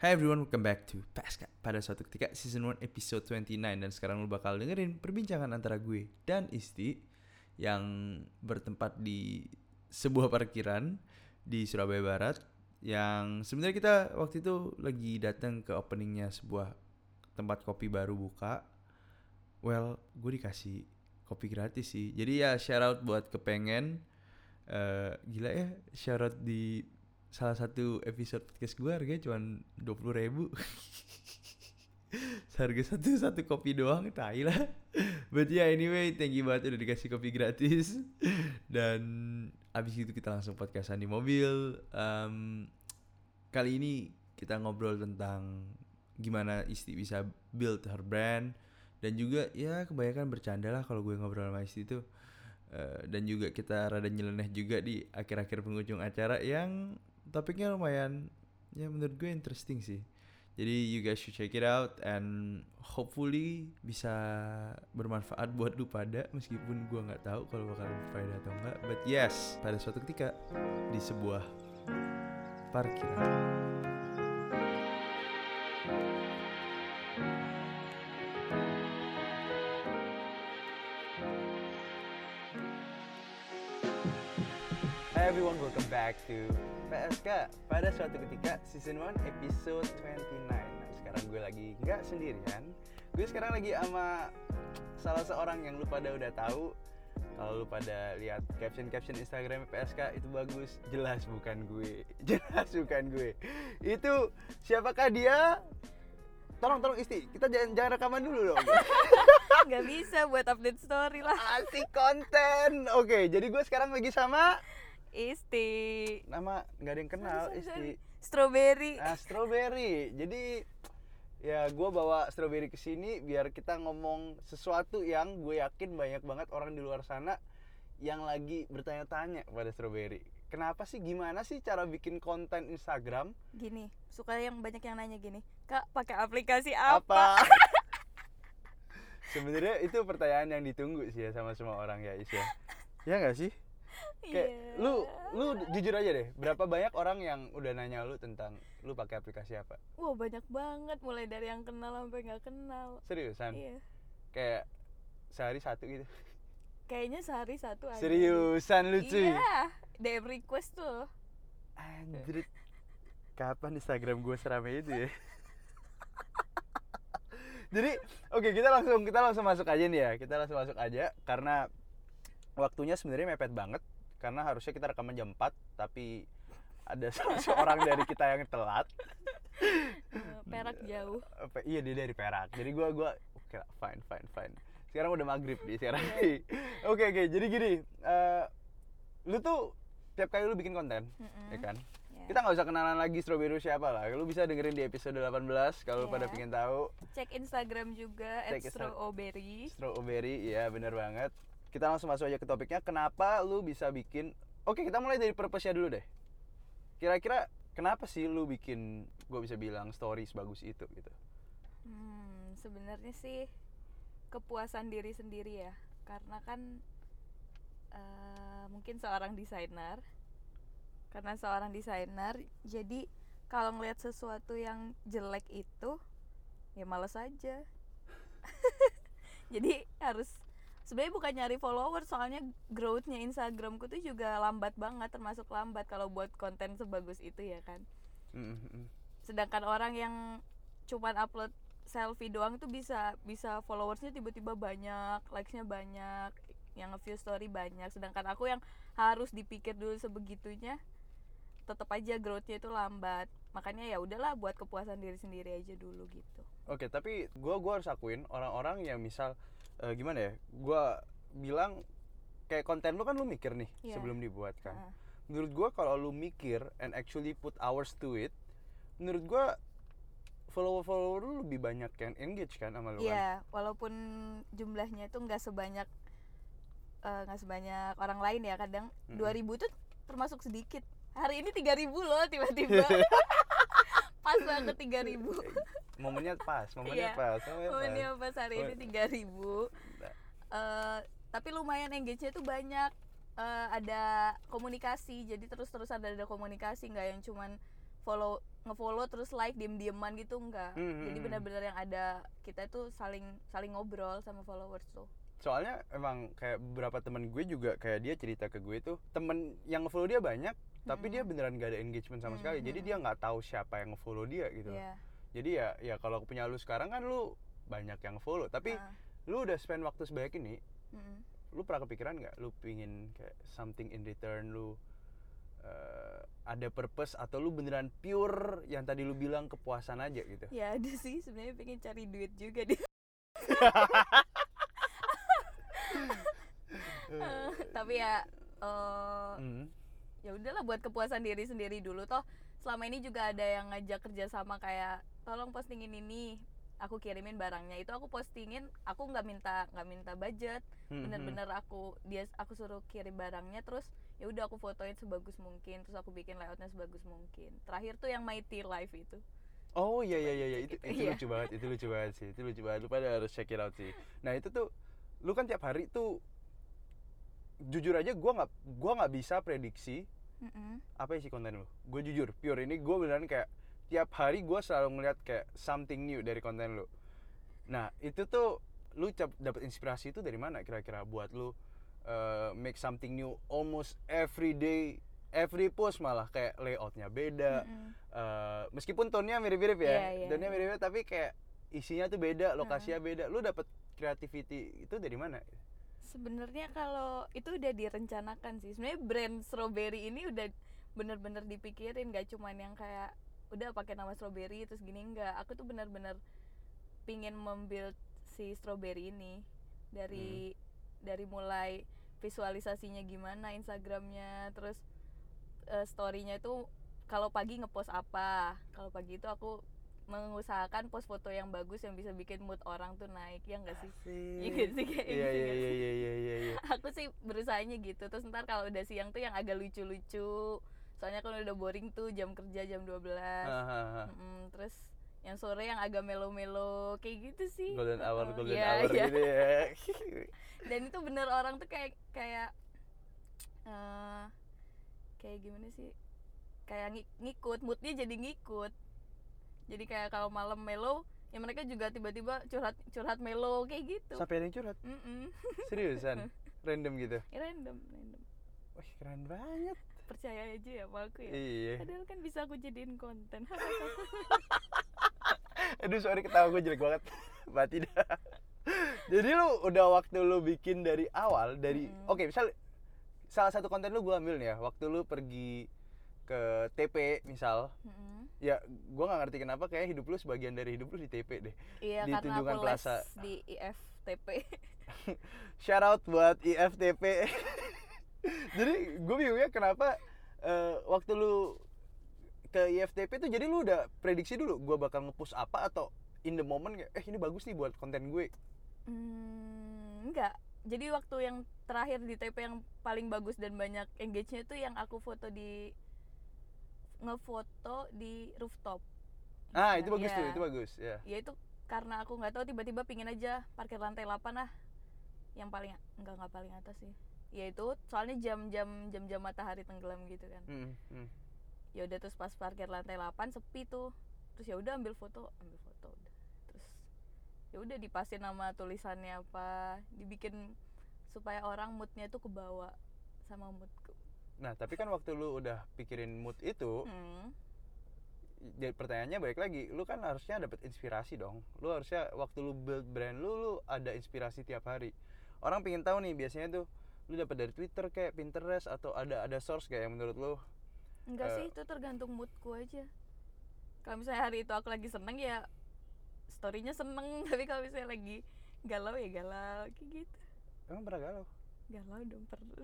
Hi everyone, welcome back to PSK pada suatu ketika season 1 episode 29 dan sekarang lu bakal dengerin perbincangan antara gue dan Isti yang bertempat di sebuah parkiran di Surabaya Barat yang sebenarnya kita waktu itu lagi datang ke openingnya sebuah tempat kopi baru buka. Well, gue dikasih kopi gratis sih. Jadi ya shout out buat kepengen eh gila ya shout out di salah satu episode podcast gue harganya cuma dua puluh ribu. Seharga satu satu kopi doang tai lah. But yeah anyway thank you banget udah dikasih kopi gratis. Dan abis itu kita langsung podcastan di mobil. Em, kali ini kita ngobrol tentang gimana Isti bisa build her brand. Dan juga ya kebanyakan bercanda lah kalau gue ngobrol sama Isti itu Eh, dan juga kita rada nyeleneh juga di akhir-akhir penghujung acara yang topiknya lumayan ya menurut gue interesting sih. Jadi you guys should check it out and hopefully bisa bermanfaat buat lu pada meskipun gue nggak tahu kalau bakal berfaedah atau enggak but yes pada suatu ketika di sebuah parkiran back to PSK pada suatu ketika season 1 episode 29 Nah sekarang gue lagi nggak sendirian. Gue sekarang lagi sama salah seorang yang lu pada udah tahu. Kalau lu pada lihat caption-caption Instagram PSK itu bagus. Jelas bukan gue. Jelas bukan gue. Itu siapakah dia? Tolong, tolong Isti, kita jangan, jangan rekaman dulu dong. Nggak bisa buat update story lah. Asik konten. Oke, jadi gue sekarang lagi sama Isti Nama nggak ada yang kenal Sorry, sorry, Isti strawberry Ah, strawberry. Jadi ya gue bawa strawberry ke sini biar kita ngomong sesuatu yang gue yakin banyak banget orang di luar sana yang lagi bertanya-tanya pada strawberry. Kenapa sih gimana sih cara bikin konten Instagram? gini suka yang banyak yang nanya gini kak pakai aplikasi apa, Sebenarnya itu pertanyaan yang ditunggu sih ya sama semua orang ya Is ya. Ya nggak sih? Kayak Iya. lu lu jujur aja deh, berapa banyak orang yang udah nanya lu tentang lu pakai aplikasi apa? wah banyak banget mulai dari yang kenal sampai nggak kenal Seriusan? iya Kayak sehari satu gitu. kayaknya sehari satu aja Seriusan lu cuy? iya DM request tuh Anjir. Kapan Instagram gue seramai itu ya? Jadi, oke kita langsung kita langsung masuk aja nih ya. Kita langsung masuk aja karena waktunya sebenarnya mepet banget karena harusnya kita rekaman jam 4 tapi ada seorang dari kita yang telat. Eh, perak jauh Apa- iya dia dari Perak. Jadi gua gua oke lah, fine fine fine. Sekarang udah maghrib nih sekarang. nih. Oke oke, jadi gini, eh lu tuh tiap kali lu bikin konten, Mm-mm. ya kan? Ya. Kita nggak usah kenalan lagi strawberry siapa lah. Lu bisa dengerin di episode 18 kalau lu pada Iya. pengen tahu. cek Instagram juga @strawberry Strawberry, iya bener banget. Kita langsung masuk aja ke topiknya. Kenapa lu bisa bikin? Oke, kita mulai dari purpose-nya dulu deh. Kira-kira kenapa sih lu bikin? Gue bisa bilang stories bagus itu gitu. Hmm, sebenarnya sih kepuasan diri sendiri ya, karena kan eh, mungkin seorang desainer, karena seorang desainer, jadi kalau ngelihat sesuatu yang jelek itu, ya males aja. jadi harus sebenarnya bukan nyari follower, soalnya growthnya Instagramku tuh juga lambat banget, termasuk lambat kalau buat konten sebagus itu ya kan? Sedangkan orang yang cuman upload selfie doang tuh bisa bisa followersnya tiba-tiba banyak likesnya banyak yang nge-view story banyak. Sedangkan aku yang harus dipikir dulu sebegitunya tetap aja growthnya itu lambat. Makanya ya udahlah buat kepuasan diri sendiri aja dulu gitu. Oke, tapi gua gua harus akuin orang-orang yang misal eh, gimana ya? Gua bilang kayak konten lu kan lu mikir nih Iya. sebelum dibuat kan. Heeh. Menurut gua kalau lu mikir and actually put hours to it, menurut gua follower-follower lu lebih banyak yang engage kan sama lu kan. Iya, walaupun jumlahnya itu nggak sebanyak eh, nggak sebanyak orang lain ya kadang Mm-mm. 2000 tuh termasuk sedikit. Hari ini 3000 loh tiba-tiba. Pas banget 3000. Momennya pas, momennya Iya. pas. Momennya ini pas. pas hari ini 3000. Eh tapi lumayan engage-nya tuh banyak. Eh, ada komunikasi, jadi terus-terusan ada, ada komunikasi nggak yang cuman follow ngefollow terus like diem-dieman gitu enggak Hmm, jadi hmm, benar-benar yang ada kita tuh saling saling ngobrol sama followers tuh soalnya emang kayak beberapa temen gue juga kayak dia cerita ke gue tuh temen yang ngefollow dia banyak tapi dia Mm-mm. beneran gak ada engagement sama Hmm, sekali jadi hmm. dia nggak tahu siapa yang ngefollow dia gitu Iya. Jadi ya ya kalau punya lu sekarang kan lu banyak yang follow tapi Ah, lu udah spend waktu sebanyak ini mm-mm. lu pernah kepikiran nggak lu pingin kayak something in return lu eh, ada purpose atau lu beneran pure yang tadi lu bilang kepuasan aja gitu ya ada sih sebenarnya pengen cari duit juga di Eh, tapi ya eh, Hmm. ya udahlah buat kepuasan diri sendiri dulu toh selama ini juga ada yang ngajak kerja sama kayak tolong postingin ini aku kirimin barangnya itu aku postingin aku nggak minta nggak minta budget Hmm, bener-bener aku dia aku suruh kirim barangnya terus ya udah aku fotoin sebagus mungkin terus aku bikin layoutnya sebagus mungkin terakhir tuh yang mighty life itu Oh iya iya iya iya. itu itu iya. lucu banget itu lucu banget sih itu lucu banget lu pada harus check it out sih. Nah itu tuh lu kan tiap hari tuh jujur aja gua nggak gua nggak bisa prediksi Mm-mm. apa isi konten lu. Gue jujur pure ini gue beneran kayak tiap hari gua selalu ngeliat kayak something new dari konten lu. Nah itu tuh lu dapet inspirasi itu dari mana kira-kira buat lu uh, make something new almost every day every post malah kayak layoutnya beda Mm-mm. Eh, meskipun tone-nya mirip-mirip ya, Iya, iya. tone-nya mirip-mirip tapi kayak isinya tuh beda, lokasinya beda. Lu dapet creativity itu dari mana? Sebenarnya kalau itu udah direncanakan sih. Sebenarnya brand strawberry ini udah bener-bener dipikirin, gak cuman yang kayak udah pakai nama strawberry terus gini enggak. Aku tuh bener-bener pingin membuild si strawberry ini dari dari mulai visualisasinya gimana Instagramnya, terus eh, storynya itu kalau pagi ngepost apa, kalau pagi itu aku mengusahakan post foto yang bagus yang bisa bikin mood orang tuh naik ya enggak sih? Iya sih kayak Iya gitu iya sih? iya iya iya. iya. aku sih berusahanya gitu terus ntar kalau udah siang tuh yang agak lucu-lucu soalnya kan udah boring tuh jam kerja jam 12 Hahaha. Mm-mm, terus yang sore yang agak melo-melo kayak gitu sih Golden hour Heeh, golden iya, hour iya. gitu ya. dan itu bener orang tuh kayak kayak eh kayak gimana sih kayak ngi- ngikut moodnya jadi ngikut jadi kayak kalau malam melo ya mereka juga tiba-tiba curhat curhat melo kayak gitu Sampai ada yang curhat. Mm-mm. Seriusan? Random gitu. Ya, random random Wih, keren banget. Percaya aja ya sama aku ya Iya. padahal kan bisa aku jadiin konten Aduh, sorry ketawa gue jelek banget. Mati dah. Jadi lu udah waktu lu bikin dari awal dari Mm-mm. oke, misal salah satu konten lu gua ambil nih ya, waktu lu pergi ke TP misal Mm-mm. ya gua nggak ngerti kenapa kayak hidup lu sebagian dari hidup lu di TP deh iya Di karena Tunjungan aku Plaza. di IFTP shout out buat IFTP jadi gue bingungnya kenapa eh, waktu lu ke IFTP tuh jadi lu udah prediksi dulu gua bakal nge-push apa atau in the moment kayak eh ini bagus nih buat konten gue Hmm, enggak. Jadi waktu yang terakhir di TP yang paling bagus dan banyak engage-nya itu yang aku foto di ngefoto di rooftop. ah Nah, itu bagus iya. tuh itu bagus ya Ya itu karena aku nggak tahu tiba-tiba pingin aja parkir lantai 8 lah. Yang paling enggak enggak paling atas sih. Ya itu soalnya jam-jam jam-jam matahari tenggelam gitu kan. Hmm, hmm. Ya udah terus pas parkir lantai 8 sepi tuh. Terus ya udah ambil foto, ambil foto udah. Terus ya udah dipasin nama tulisannya apa, dibikin supaya orang moodnya tuh kebawa sama moodku. nah tapi kan waktu lu udah pikirin mood itu Hmm. jadi pertanyaannya balik lagi lu kan harusnya dapet inspirasi dong lu harusnya waktu lu build brand lu lu ada inspirasi tiap hari orang pengen tahu nih biasanya tuh lu dapat dari Twitter kayak Pinterest atau ada ada source kayak yang menurut lu Enggak Eh. sih, itu tergantung moodku aja. Kalau misalnya hari itu aku lagi seneng ya storynya seneng, tapi kalau misalnya lagi galau ya galau kayak gitu. emang pernah galau Galau dong perlu.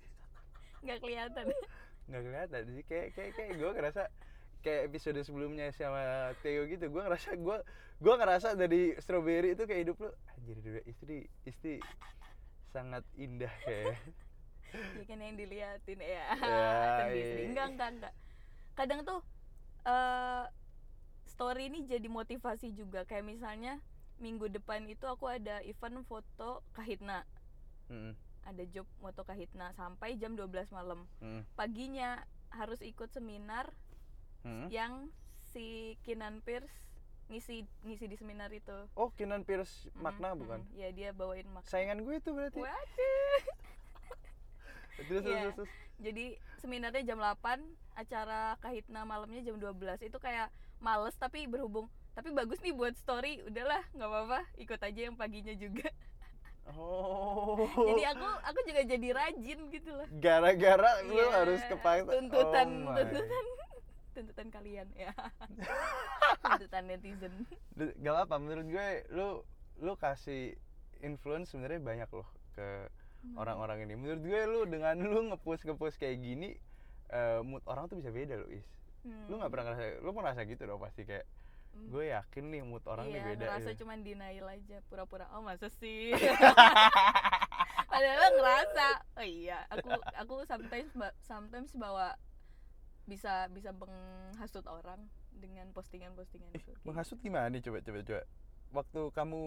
Nggak kelihatan. nggak kelihatan sih kayak kayak kayak gue ngerasa kayak episode sebelumnya sama Theo gitu gue ngerasa gue gue ngerasa dari strawberry itu kayak hidup lu anjir dua istri istri sangat indah kayak ya kan yang diliatin ya. Ya, Sedih, iya. sedih. Enggak, enggak, enggak. Kadang tuh eh story ini jadi motivasi juga kayak misalnya minggu depan itu aku ada event foto kahitna Mm, ada job foto kahitna sampai jam 12 malam mm. paginya harus ikut seminar Hmm? yang si Kinan Pierce ngisi ngisi di seminar itu Oh, Kinan Pierce makna mm, bukan? ya dia bawain makna Saingan gue itu berarti. waduh Terus, terus, Iya. terus, terus. jadi seminarnya jam 8 acara kahitna malamnya jam 12 itu kayak males tapi berhubung tapi bagus nih buat story udahlah nggak apa-apa ikut aja yang paginya juga Oh. jadi aku aku juga jadi rajin gitu loh gara-gara lu Iya, harus kepaksa. tuntutan Oh tuntutan tuntutan kalian ya tuntutan netizen Gak apa menurut gue lu lu kasih influence sebenarnya banyak loh ke Hmm. orang-orang ini. Menurut gue lu dengan lu ngepost ngepost kayak gini eh, mood orang tuh bisa beda loh, Is. Hmm. Lu nggak pernah ngerasa lu ngerasa gitu dong pasti kayak Hmm. gue yakin nih mood orang nih iya, beda ngerasa gitu. cuman denial aja pura-pura oh masa sih padahal ngerasa oh iya aku aku sometimes sometimes bawa bisa bisa menghasut orang dengan postingan-postingan Ih, itu menghasut gimana nih coba coba coba. Waktu kamu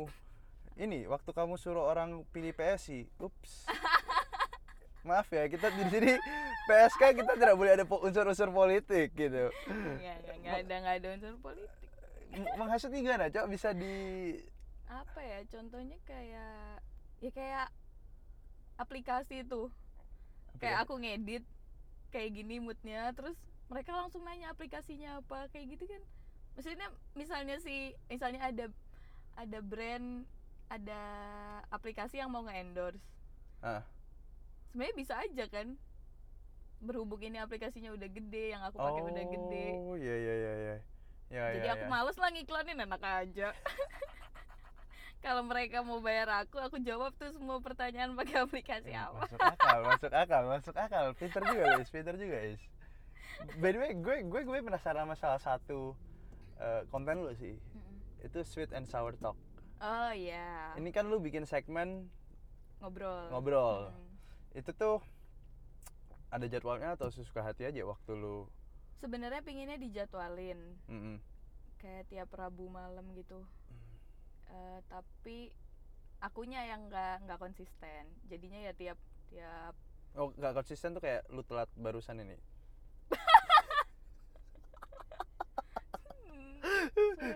ini waktu kamu suruh orang pilih PSI, ups. Maaf ya, kita di sini PSK kita tidak boleh ada unsur-unsur politik gitu. Nggak, nggak, nggak ada nggak ada unsur politik menghasut gimana, Cok? Bisa di apa ya contohnya kayak ya kayak aplikasi itu kayak ya? aku ngedit kayak gini moodnya terus mereka langsung nanya aplikasinya apa kayak gitu kan maksudnya misalnya si misalnya ada ada brand ada aplikasi yang mau nge-endorse Ah. sebenarnya bisa aja kan berhubung ini aplikasinya udah gede yang aku pakai udah gede Oh, iya iya iya iya. Ya, jadi ya, aku ya. males lah ngiklanin enak aja kalau mereka mau bayar aku aku jawab tuh semua pertanyaan pakai aplikasi Hmm, apa Masuk akal, masuk akal, masuk akal. Pinter juga, guys, pinter juga, guys. By the way, gue gue gue penasaran sama salah satu eh, konten lu sih. Itu sweet and sour talk. oh iya Ini kan lu bikin segmen ngobrol ngobrol. Mm. Itu tuh ada jadwalnya atau sesuka hati aja waktu lu sebenarnya pinginnya dijadwalin Mm-mm. kayak tiap Rabu malam gitu Eh, tapi akunya yang nggak nggak konsisten. Jadinya ya tiap tiap Oh, gak konsisten tuh kayak lu telat barusan ini.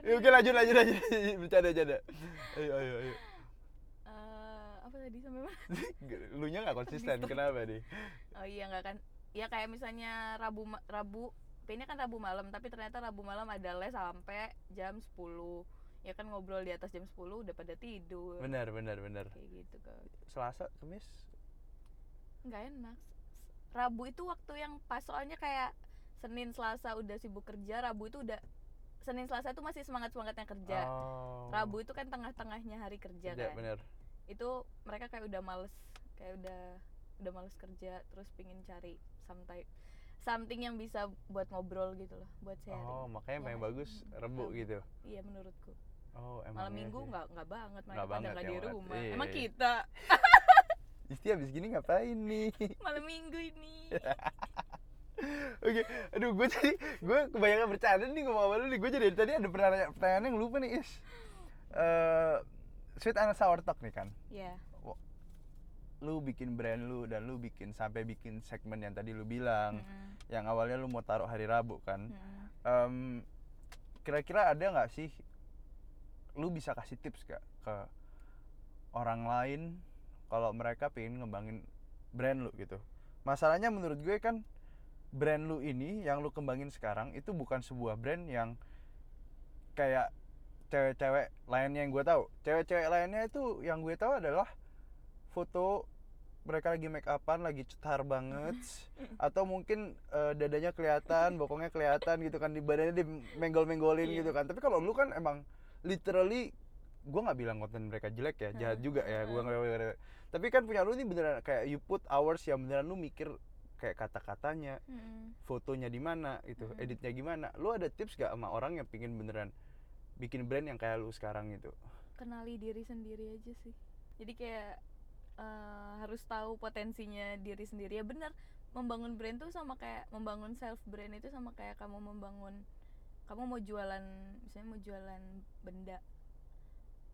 ya, oke lanjut lanjut lanjut. Bercanda bercanda. Ayo ayo ayo. Eh, apa tadi sampai mana? Lu nya nggak konsisten. Kenapa nih? Oh iya nggak kan. Ya kayak misalnya Rabu Rabu ini kan Rabu malam tapi ternyata Rabu malam ada les sampai jam 10 ya kan ngobrol di atas jam 10 udah pada tidur. Benar benar benar. Kayak gitu kan selasa kemis? Nggak enak. Rabu itu waktu yang pas soalnya kayak Senin Selasa udah sibuk kerja Rabu itu udah Senin Selasa itu masih semangat semangatnya kerja. Oh. Rabu itu kan tengah-tengahnya hari kerja Iya, kan. benar. Itu mereka kayak udah males kayak udah udah males kerja terus pingin cari something something yang bisa buat ngobrol gitu loh buat sharing. Oh makanya Ya paling nggak bagus rebu Rabu. gitu. Iya menurutku oh emang malam minggu nggak nggak banget Nggak pada nggak ya, di rumah Iya, emang iya. kita Isti abis gini ngapain nih malam minggu ini Oke, aduh gue jadi gue kebanyakan bercanda nih ngomong sama lu nih. Gue jadi dari tadi ada pertanyaan, pertanyaan yang lupa nih Is. Eh, sweet and sour talk nih kan. ya Lu bikin brand lu dan lu bikin sampai bikin segmen yang tadi lu bilang, Mm-mm. yang awalnya lu mau taruh hari Rabu kan. Mm-mm. Em, kira-kira ada nggak sih lu bisa kasih tips gak ke orang lain kalau mereka pengen ngembangin brand lu gitu? Masalahnya menurut gue kan brand lu ini yang lu kembangin sekarang itu bukan sebuah brand yang kayak cewek-cewek lainnya yang gue tahu. Cewek-cewek lainnya itu yang gue tahu adalah foto mereka lagi make upan lagi cetar banget atau mungkin eh, dadanya kelihatan bokongnya kelihatan gitu kan di badannya di menggol-menggolin Iya. gitu kan. Tapi kalau lu kan emang literally gue nggak bilang konten mereka jelek ya jahat Hmm, juga ya hmm. gua nggak tapi kan punya lu ini beneran kayak you put hours yang beneran lu mikir kayak kata-katanya Mm-mm. fotonya di mana gitu Mm-mm. editnya gimana lu ada tips gak sama orang yang pingin beneran bikin brand yang kayak lu sekarang gitu kenali diri sendiri aja sih jadi kayak eh, harus tahu potensinya diri sendiri ya benar membangun brand tuh sama kayak membangun self brand itu sama kayak kamu membangun kamu mau jualan misalnya mau jualan benda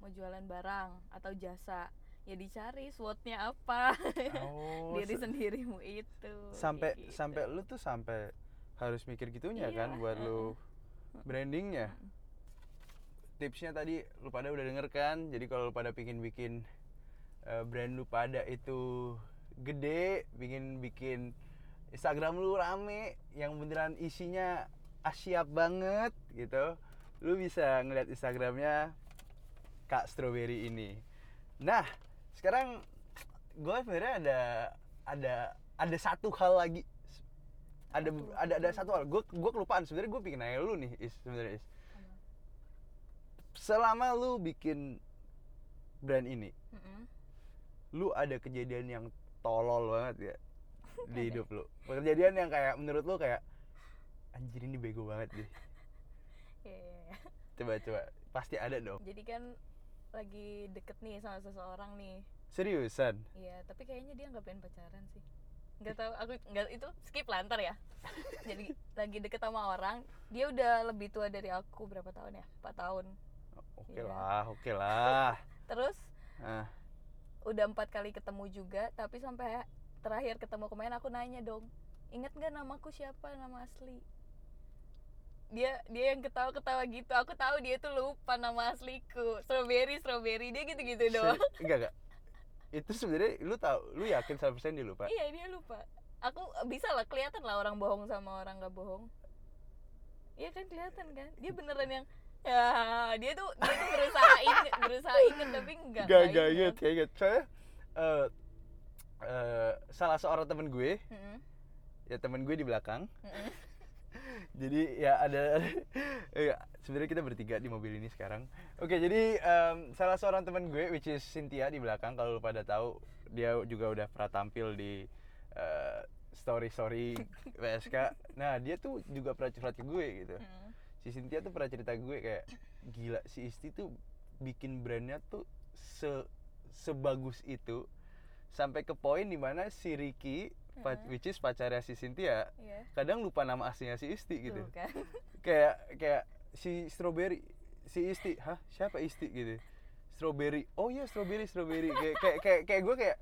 mau jualan barang atau jasa ya dicari SWOT-nya apa. Oh diri se- sendirimu itu sampai gitu. sampai lu tuh sampai harus mikir gitunya Iya, kan buat lu brandingnya tipsnya tadi lu pada udah denger kan? Jadi kalau lu pada pingin bikin eh, brand lu pada itu gede bikin bikin Instagram lu rame yang beneran isinya asyap banget gitu. Lu bisa ngeliat Instagramnya Kak Strawberry ini. Nah sekarang gue sebenarnya ada ada ada satu hal lagi. Ada Satu. ada ada satu hal. Gue gue kelupaan. Sebenarnya gue pengen nanya lu nih is sebenarnya is. Selama lu bikin brand ini lu ada kejadian yang tolol banget ya di hidup lu? Kejadian yang kayak menurut lu kayak anjir ini bego banget deh Iya, iya, iya. coba coba pasti ada dong jadi kan lagi deket nih sama seseorang nih seriusan Iya, tapi kayaknya dia nggak pengen pacaran sih. Nggak tahu, aku nggak itu skip lantar ya. Jadi lagi deket sama orang, dia udah lebih tua dari aku berapa tahun ya? 4 tahun. oke Iya. lah oke lah Terus ah udah empat kali ketemu juga, tapi sampai terakhir ketemu kemarin aku nanya dong, inget nggak namaku siapa nama asli? Dia dia yang ketawa-ketawa gitu. Aku tahu dia tuh lupa nama asliku. Strawberry, strawberry dia gitu-gitu doang. Se- enggak enggak itu sebenarnya lu tahu lu yakin 100% dia lupa Iya dia lupa. Aku bisa lah kelihatan lah orang bohong sama orang nggak bohong. Iya kan kelihatan kan. Dia beneran yang ya dia tuh dia tuh berusaha inget berusaha inget tapi enggak. Gak, gak inget, gak inget. Soalnya eh, eh, salah seorang temen gue, Mm-mm, ya temen gue di belakang. mm-mm. Jadi ya ada, ya, sebenarnya kita bertiga di mobil ini sekarang. Oke, jadi em, salah seorang temen gue, which is Cynthia di belakang. Kalau lu pada tahu, dia juga udah pernah tampil di eh, story story PSK. Nah, dia tuh juga pernah curhat ke gue gitu. Mm. si Cynthia tuh pernah cerita gue kayak gila si Isti tuh bikin brandnya tuh se sebagus itu sampai ke poin di mana si Ricky pa- Hmm. which is pacarnya si Cynthia Iya. kadang lupa nama aslinya si Isti gitu Tuh kan. kayak kayak si Strawberry si Isti hah siapa Isti gitu Strawberry oh iya Strawberry Strawberry kayak kayak kayak, kayak gue kayak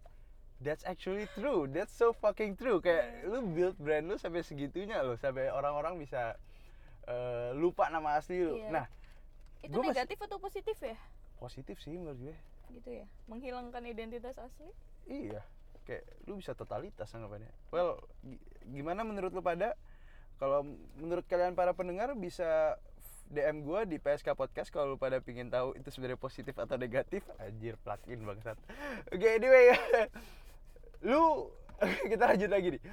that's actually true that's so fucking true kayak lu build brand lu sampai segitunya loh sampai orang-orang bisa eh, lupa nama asli lu Iya. nah Itu masih- negatif atau positif ya? positif sih menurut gue Gitu ya. Menghilangkan identitas asli. iya kayak lu bisa totalitas anggapannya. Well gi- gimana menurut lu pada? Kalau menurut kalian para pendengar bisa DM gue di PSK Podcast kalau lu pada pingin tahu itu sebenarnya positif atau negatif. Anjir plugin bangsat. Oke anyway lu kita lanjut lagi nih.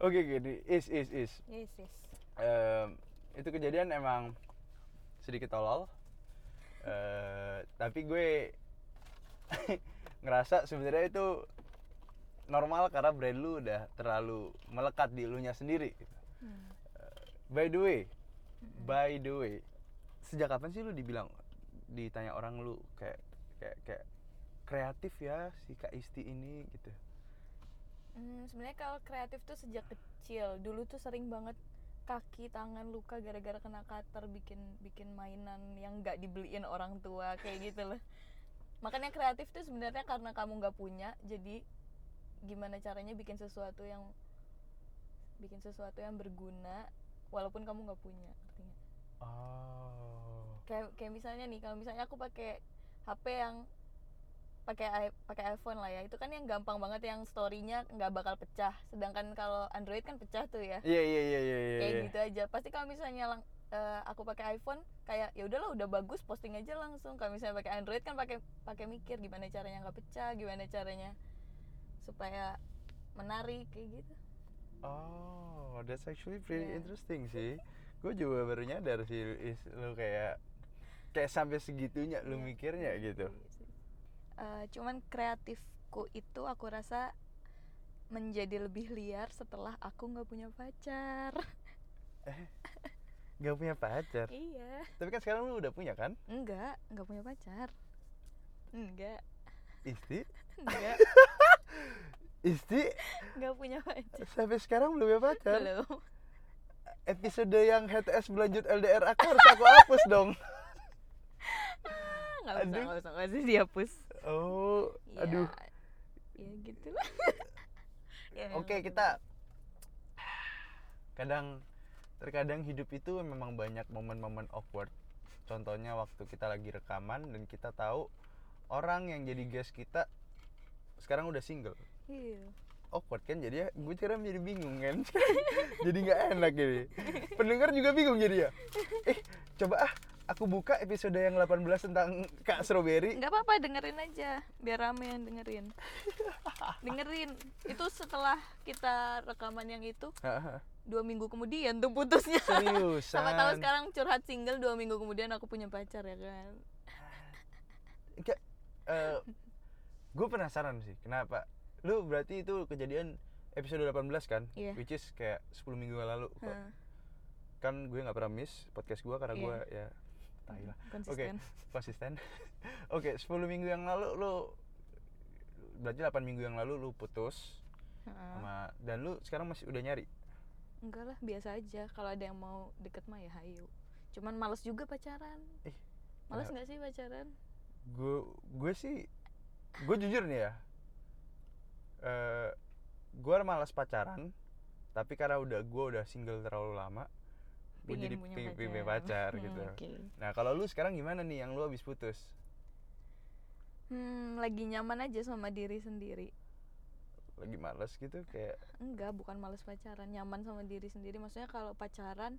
Oke gini is is is. Yes, yes. Em, itu kejadian emang sedikit tolol. Eh, tapi gue ngerasa sebenarnya itu normal karena brand lu udah terlalu melekat di elunya sendiri gitu. Hmm. by the way by the way sejak kapan sih lu dibilang ditanya orang lu kayak kayak kayak kreatif ya si Kak Isti ini gitu Hmm, sebenarnya kalau kreatif tuh sejak kecil dulu tuh sering banget kaki tangan luka gara-gara kena cutter bikin bikin mainan yang nggak dibeliin orang tua kayak gitu loh makanya kreatif tuh sebenarnya karena kamu nggak punya jadi gimana caranya bikin sesuatu yang bikin sesuatu yang berguna walaupun kamu nggak punya nggak? oh. Kayak kayak misalnya nih kalau misalnya aku pakai HP yang pakai pakai iPhone lah ya itu kan yang gampang banget yang storynya nggak bakal pecah. Sedangkan kalau Android kan pecah tuh ya. Iya iya iya iya iya, kayak iya. gitu aja. Pasti kalau misalnya lang- eh, aku pakai iPhone kayak ya udahlah udah bagus posting aja langsung. Kalau misalnya pakai Android kan pakai pakai mikir gimana caranya nggak pecah gimana caranya supaya menarik kayak gitu Oh, that's actually pretty Yeah. interesting sih. Gue juga baru nyadar sih is lu kayak kayak sampai segitunya lu Iya. mikirnya gitu. Eh, cuman kreatifku itu aku rasa menjadi lebih liar setelah aku nggak punya pacar Gak punya pacar. iya Tapi kan sekarang lu udah punya kan? enggak nggak punya pacar enggak Isti? enggak Isti nggak punya pacar sampai sekarang belum punya pacar. belum Episode yang HTS berlanjut LDR aku harus aku hapus dong. nggak usah Aduh. nggak usah nggak usah dihapus Oh, ya, aduh. ya gitu ya, Oke, emang kita kadang terkadang hidup itu memang banyak momen-momen awkward contohnya waktu kita lagi rekaman dan kita tahu orang yang jadi guest kita sekarang udah single. Iya. Awkward kan jadi ya gue sekarang jadi bingung kan. Jadi nggak enak ini. Pendengar juga bingung jadi ya. Eh coba ah aku buka episode yang 18 tentang Kak Strawberry. Nggak apa-apa dengerin aja. Biar rame yang dengerin. Dengerin. Itu setelah kita rekaman yang itu dua minggu kemudian tuh putusnya. Seriusan? Sama tahu sekarang curhat single dua minggu kemudian aku punya pacar ya kan? Eh, gue penasaran sih kenapa lu berarti itu kejadian episode 18 kan Iya. which is kayak 10 minggu yang lalu kok. Hah, kan gue nggak pernah miss podcast gue karena Iya. gue ya tai lah Oke, konsisten konsisten. Oke, 10 minggu yang lalu lu berarti 8 minggu yang lalu lu putus Heeh. sama dan lu sekarang masih udah nyari. enggak lah biasa aja kalau ada yang mau deket mah ya hayu cuman males juga pacaran Ih, males kenapa? nggak sih pacaran Gue gue sih gue jujur nih ya. Eh gue malas pacaran tapi karena udah gue udah single terlalu lama gue jadi punya pacar. pacar Hmm, gitu. oke. Nah kalau lu sekarang gimana nih yang lu habis putus? hmm lagi nyaman aja sama diri sendiri Lagi malas gitu kayak enggak bukan males pacaran nyaman sama diri sendiri maksudnya kalau pacaran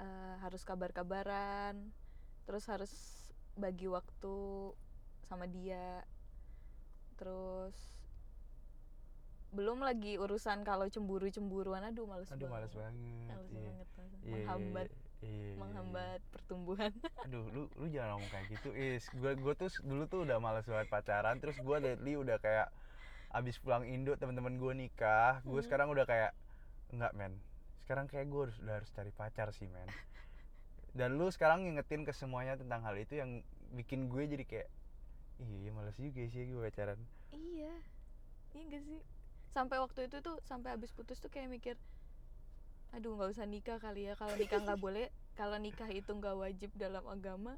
eh, harus kabar-kabaran terus harus bagi waktu sama dia. Terus belum lagi urusan kalau cemburu cemburuan aduh males aduh banget. malas banget. males iya. banget males. Iya, iya, menghambat iya, iya, iya, menghambat pertumbuhan. Aduh lu lu jangan ngomong kayak gitu. Is gue gue tuh dulu tuh udah males banget pacaran. Terus gue lately udah kayak abis pulang Indo teman-teman gue nikah. Gue Hmm. sekarang udah kayak enggak men. Sekarang kayak gue harus udah harus cari pacar sih men. Dan lu sekarang ngingetin ke semuanya tentang hal itu yang bikin gue jadi kayak iya males juga sih gue pacaran. Iya. Iya gak sih? Sampai waktu itu tuh sampai habis putus tuh kayak mikir aduh nggak usah nikah kali ya. Kalau nikah nggak boleh kalau nikah itu nggak wajib dalam agama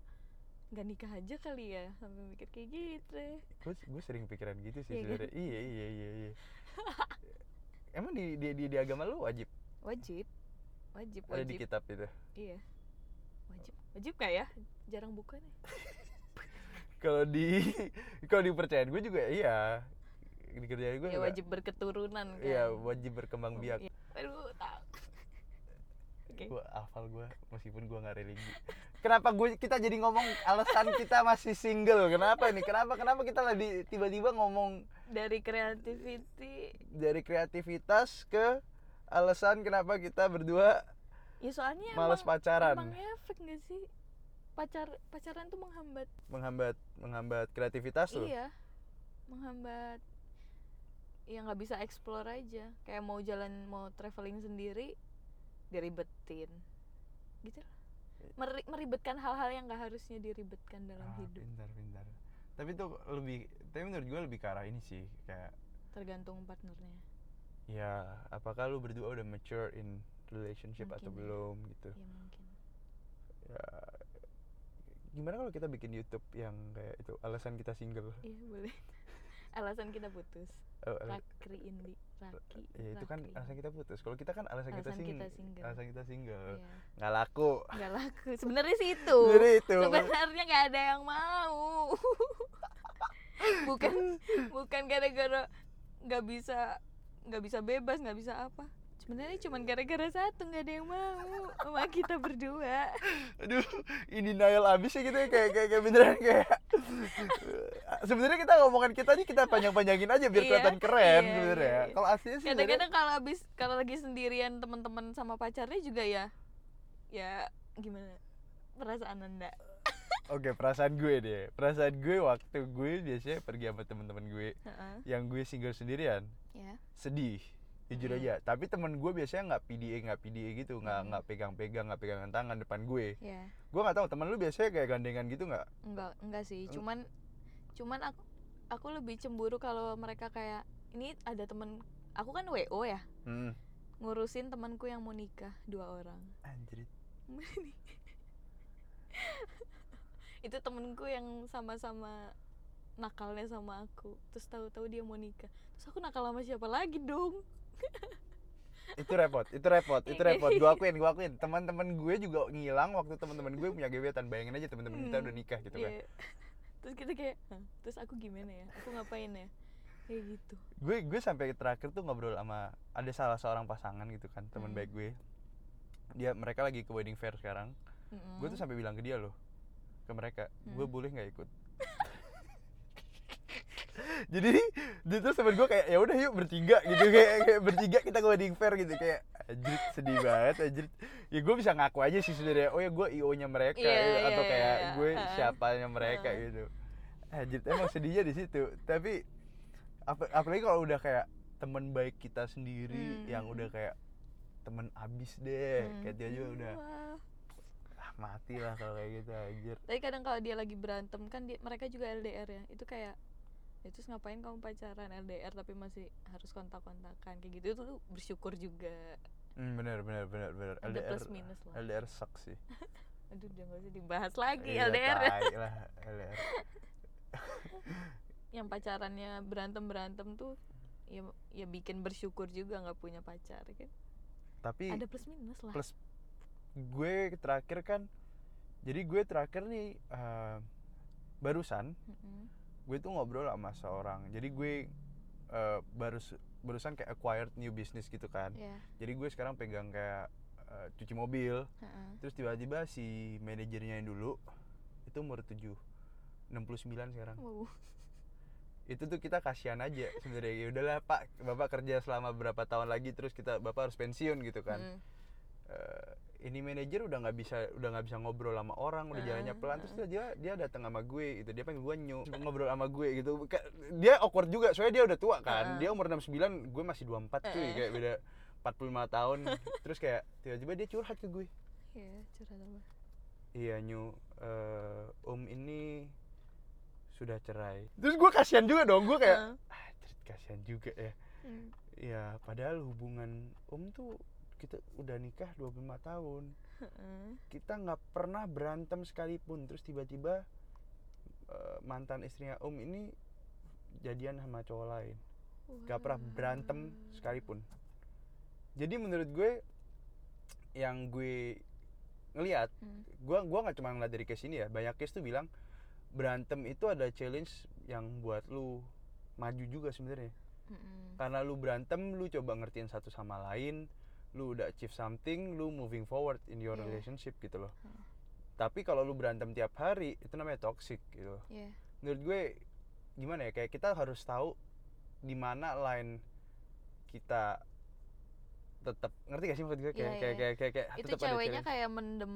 nggak nikah aja kali ya. Sampai mikir kayak gitu. Gue gue sering pikiran gitu sih Iya kan? sebenarnya. Iya iya iya iya. Emang di, di di di agama lu wajib? Wajib. Wajib ada di wajib. kitab itu? Iya. Wajib. Wajib gak ya? Jarang buka nih kalau di kalau dipercayaan gue juga iya. Di kerjaan gue ya juga, wajib berketurunan kan. Iya wajib berkembang biak. Iya. aduh tak oke. Gue hafal gue meskipun gue nggak religi. Kenapa gue kita jadi ngomong alasan kita masih single? Kenapa ini? Kenapa kenapa kita lagi tiba-tiba ngomong dari creativity dari kreativitas ke alasan kenapa kita berdua ya soalnya males emang, pacaran? emang efek gak sih pacar pacaran tuh menghambat. Menghambat menghambat kreativitas tuh iya menghambat. Ya nggak bisa explore aja. Kayak mau jalan mau traveling sendiri diribetin gitu lah. Meri- meribetkan hal-hal yang nggak harusnya diribetkan dalam Ah, hidup. pintar pintar. Tapi tuh lebih tapi menurut gue lebih ke arah ini sih kayak tergantung partnernya. Ya apakah lu berdua udah mature in relationship atau Mungkin ya. belum gitu? Ya mungkin. Ya gimana kalau kita bikin YouTube yang kayak itu alasan kita single? Iya boleh. Alasan kita putus. Oh, ala- Rakri Indi Raki ya itu kan Rakri. alasan kita putus. Kalau kita kan alasan, kita, Alasan sing kita single. alasan kita single. Iya. nggak laku. Nggak laku. Sebenarnya sih itu. Jadi itu. Sebenarnya nggak ada yang mau. Bukan bukan gara-gara nggak bisa nggak bisa bebas nggak bisa apa sebenarnya cuma gara-gara satu nggak ada yang mau. Sama kita berdua. Aduh ini denial abis ya gitu ya kayak kayak, kayak beneran kayak. Sebenarnya kita ngomongan kita nih kita panjang-panjangin aja biar Iya, kelihatan keren iya, sebenarnya. iya, iya. kalau aslinya sih kadang-kadang kalau habis kalau lagi sendirian teman-teman sama pacarnya juga ya ya gimana? Perasaan anda. Oke, perasaan gue deh. Perasaan gue waktu gue biasanya pergi sama teman-teman gue Heeh, yang gue single sendirian, ya sedih. Jujur Hmm. aja. Tapi teman gue biasanya nggak PDA, nggak PDA gitu, nggak Hmm. nggak pegang-pegang, nggak pegangan tangan depan gue. ya Gue nggak tahu teman lu biasanya kayak gandengan gitu nggak? enggak enggak sih cuman cuman aku aku lebih cemburu kalau mereka kayak ini ada temen aku kan wo ya Hmm. ngurusin temanku yang mau nikah dua orang Anjir. itu temenku yang sama-sama nakalnya sama aku terus tahu-tahu dia mau nikah terus aku nakal sama siapa lagi dong itu repot itu repot itu repot. Gue akuin gue akuin. Teman-teman gue juga ngilang waktu teman-teman gue punya gebetan. Bayangin aja teman-teman kita Hmm, udah nikah gitu kan. iya. terus kita kayak "Hah, terus aku gimana ya? Aku ngapain ya? Kayak gitu. Gue gue sampai terakhir tuh ngobrol sama ada salah seorang pasangan gitu kan teman Hmm. baik gue. Dia mereka lagi ke wedding fair sekarang. Gue tuh sampai bilang ke dia loh ke mereka gue Hmm. boleh nggak ikut jadi dia tuh sama gue kayak ya udah yuk bertiga gitu. Kayak, kayak bertiga kita ke wedding fair gitu. Kayak anjir sedih banget anjir. Ya gue bisa ngaku aja sih sebenarnya oh ya gue io nya mereka Iya, gitu, iya, atau iya, kayak iya. gue siapanya mereka Heeh. gitu. Anjir emang sedihnya di situ. Tapi ap apalagi kalau udah kayak teman baik kita sendiri Hmm, yang udah kayak temen abis deh. Hmm. kayak dia juga udah ah, mati lah kalau kayak gitu anjir. Tapi kadang kalau dia lagi berantem kan dia, mereka juga LDR ya. Itu kayak ya terus ngapain kamu pacaran? LDR tapi masih harus kontak-kontakan kayak gitu itu tuh bersyukur juga. Hmm, bener bener bener bener Ada LDR plus minus lah. LDR sucks sih. Aduh udah gak usah dibahas lagi Iya, LDR lah LDR yang pacarannya berantem berantem tuh ya ya bikin bersyukur juga nggak punya pacar kan? Tapi ada plus minus lah. plus gue terakhir kan jadi gue terakhir nih eh, barusan Mm-mm. Gue tuh ngobrol sama seorang jadi gue eh, baru barusan kayak acquired new business gitu kan. Ya jadi gue sekarang pegang kayak eh, cuci mobil. Heeh. terus tiba-tiba si manajernya yang dulu itu umur 7 69 sekarang. Wow. Itu tuh kita kasihan aja sebenarnya. Ya udahlah pak bapak kerja selama berapa tahun lagi terus kita bapak harus pensiun gitu kan. Mm. Ini manajer udah nggak bisa udah nggak bisa ngobrol sama orang udah jalannya pelan terus dia dia datang sama gue gitu dia panggil gue nyu ngobrol sama gue gitu. Dia awkward juga soalnya dia udah tua kan dia umur 69 gue masih 24 cuy kayak beda 45 tahun. Terus kayak tiba-tiba dia curhat ke gue. Ya curhat apa iya nyu eh, om ini sudah cerai. Terus gue kasihan juga dong gue kayak ah Crit, kasihan juga ya. Hmm. ya padahal hubungan om tuh kita udah nikah 25 tahun. Kita nggak pernah berantem sekalipun. Terus tiba-tiba eh, mantan istrinya om ini jadian sama cowok lain. Nggak pernah berantem sekalipun. Jadi menurut gue yang gue ngelihat Hmm. gua gua nggak cuma ngeliat dari case ini ya. Banyak case tuh bilang berantem itu ada challenge yang buat lu maju juga sebenarnya. Mm-mm. karena lu berantem lu coba ngertiin satu sama lain lu udah achieve something lu moving forward in your Iya. relationship gitu loh Hmm. tapi kalau lu berantem tiap hari itu namanya toxic gitu loh. Iya. menurut gue gimana ya kayak kita harus tahu di mana line kita tetap ngerti gak sih maksud gue kayak Iya, kayak, iya. kayak kayak kayak itu ceweknya kayak mendem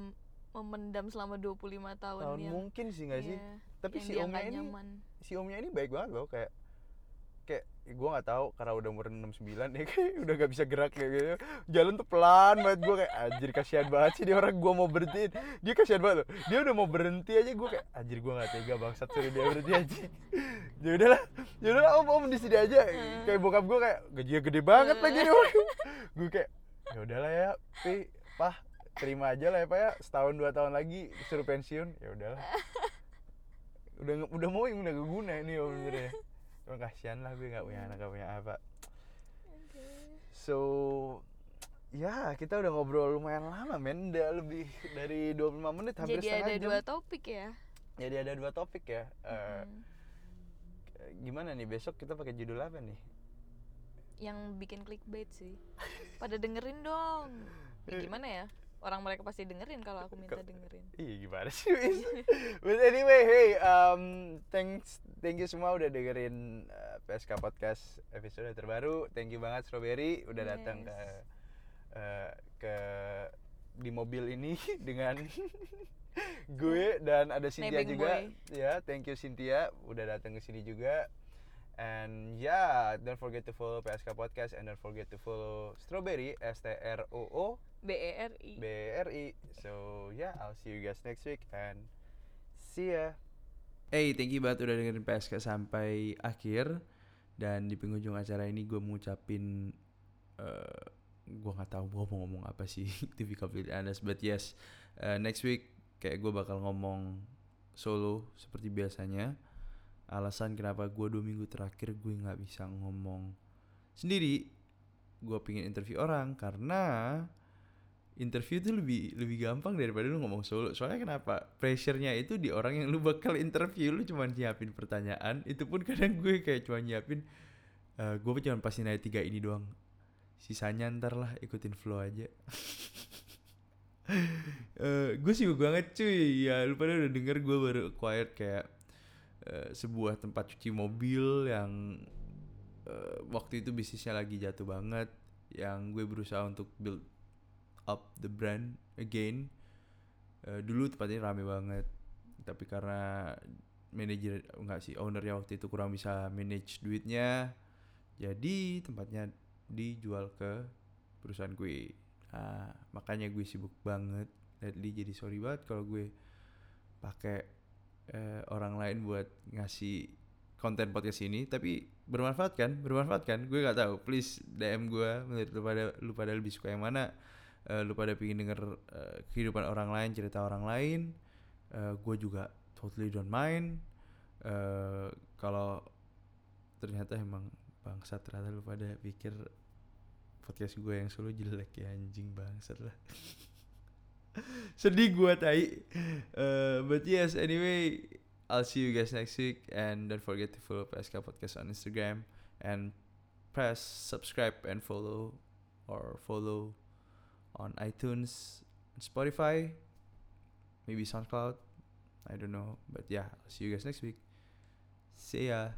memendam selama 25 tahun, tahun yang mungkin sih nggak sih iya, tapi si omnya ini nyaman si omnya ini baik banget loh kayak gue nggak tahu karena udah umur 69 ya kayak udah gak bisa gerak kayak gitu. Jalan tuh pelan banget gue kayak anjir kasihan banget sih dia orang gue mau berhentiin dia kasihan banget loh. Dia udah mau berhenti aja gue kayak anjir gue nggak tega bangsat suruh dia berhenti aja. Ya udahlah ya udahlah om om di sini aja. Kayak bokap gue kayak gajinya gede banget lagi nih orang. Gue kayak ya udahlah ya pi pah terima aja lah ya pak ya. Setahun dua tahun lagi suruh pensiun. Ya udahlah. Udah udah mau yang udah gak guna ini om sebenarnya Cuma kasihan lah gue gak punya anak gak punya apa. So ya kita udah ngobrol lumayan lama men. Udah lebih dari 25 menit hampir jadi setengah ada jam. dua topik ya? Jadi ada dua topik ya. Eh, Mm. gimana nih besok kita pakai judul apa nih? Yang bikin clickbait sih. Pada dengerin dong. Ya, gimana ya orang mereka pasti dengerin kalau aku minta dengerin Ih gimana sih? But anyway, hey, um, thanks, thank you semua udah dengerin uh, PSK Podcast episode terbaru. Thank you banget Strawberry udah datang ke Yes. uh, ke di mobil ini dengan gue dan ada Cynthia Nebeng juga. boy. Ya, thank you Cynthia udah datang ke sini juga. And yeah, don't forget to follow PSK Podcast and don't forget to follow Strawberry S T R O O B E R I BRI. So yeah, I'll see you guys next week and see ya. Hey, thank you banget udah dengerin PSK sampai akhir. Dan di penghujung acara ini gue mengucapin eh gue nggak tahu gue mau ngomong apa sih TV Complete Honest, but yes, eh, next week kayak gue bakal ngomong solo seperti biasanya. Alasan kenapa gue dua minggu terakhir gue nggak bisa ngomong sendiri. Gue pingin interview orang karena interview itu lebih lebih gampang daripada lu ngomong solo. Soalnya kenapa? Pressure-nya itu di orang yang lu bakal interview. Lu cuma nyiapin pertanyaan. Itu pun kadang gue kayak cuma nyiapin uh, gue cuma pasti nanya tiga ini doang. Sisanya ntar lah ikutin flow aja. Uh, gue sibuk banget cuy. Ya lu pada udah denger gue baru acquired kayak uh, sebuah tempat cuci mobil yang uh, waktu itu bisnisnya lagi jatuh banget yang gue berusaha untuk build up the brand again. Uh, dulu tempatnya rame banget tapi karena manajer enggak sih ownernya waktu itu kurang bisa manage duitnya jadi tempatnya dijual ke perusahaan gue. Nah, makanya gue sibuk banget lately jadi sorry banget kalau gue pakai uh, orang lain buat ngasih konten podcast ini tapi bermanfaat kan? Bermanfaat kan? Gue gak tahu. Please dm gue menurut lu pada lu pada lebih suka yang mana? Uh, lu pada pingin denger uh, kehidupan orang lain cerita orang lain? Uh, gue juga totally don't mind. Uh, kalau ternyata emang bangsat ternyata lu pada pikir podcast gue yang solo jelek ya anjing bangsat lah sedih gue tai uh, but yes anyway I'll see you guys next week and don't forget to follow PSK Podcast on Instagram and press subscribe and follow or follow on iTunes, Spotify, maybe SoundCloud. I don't know. But yeah, I'll see you guys next week. See ya.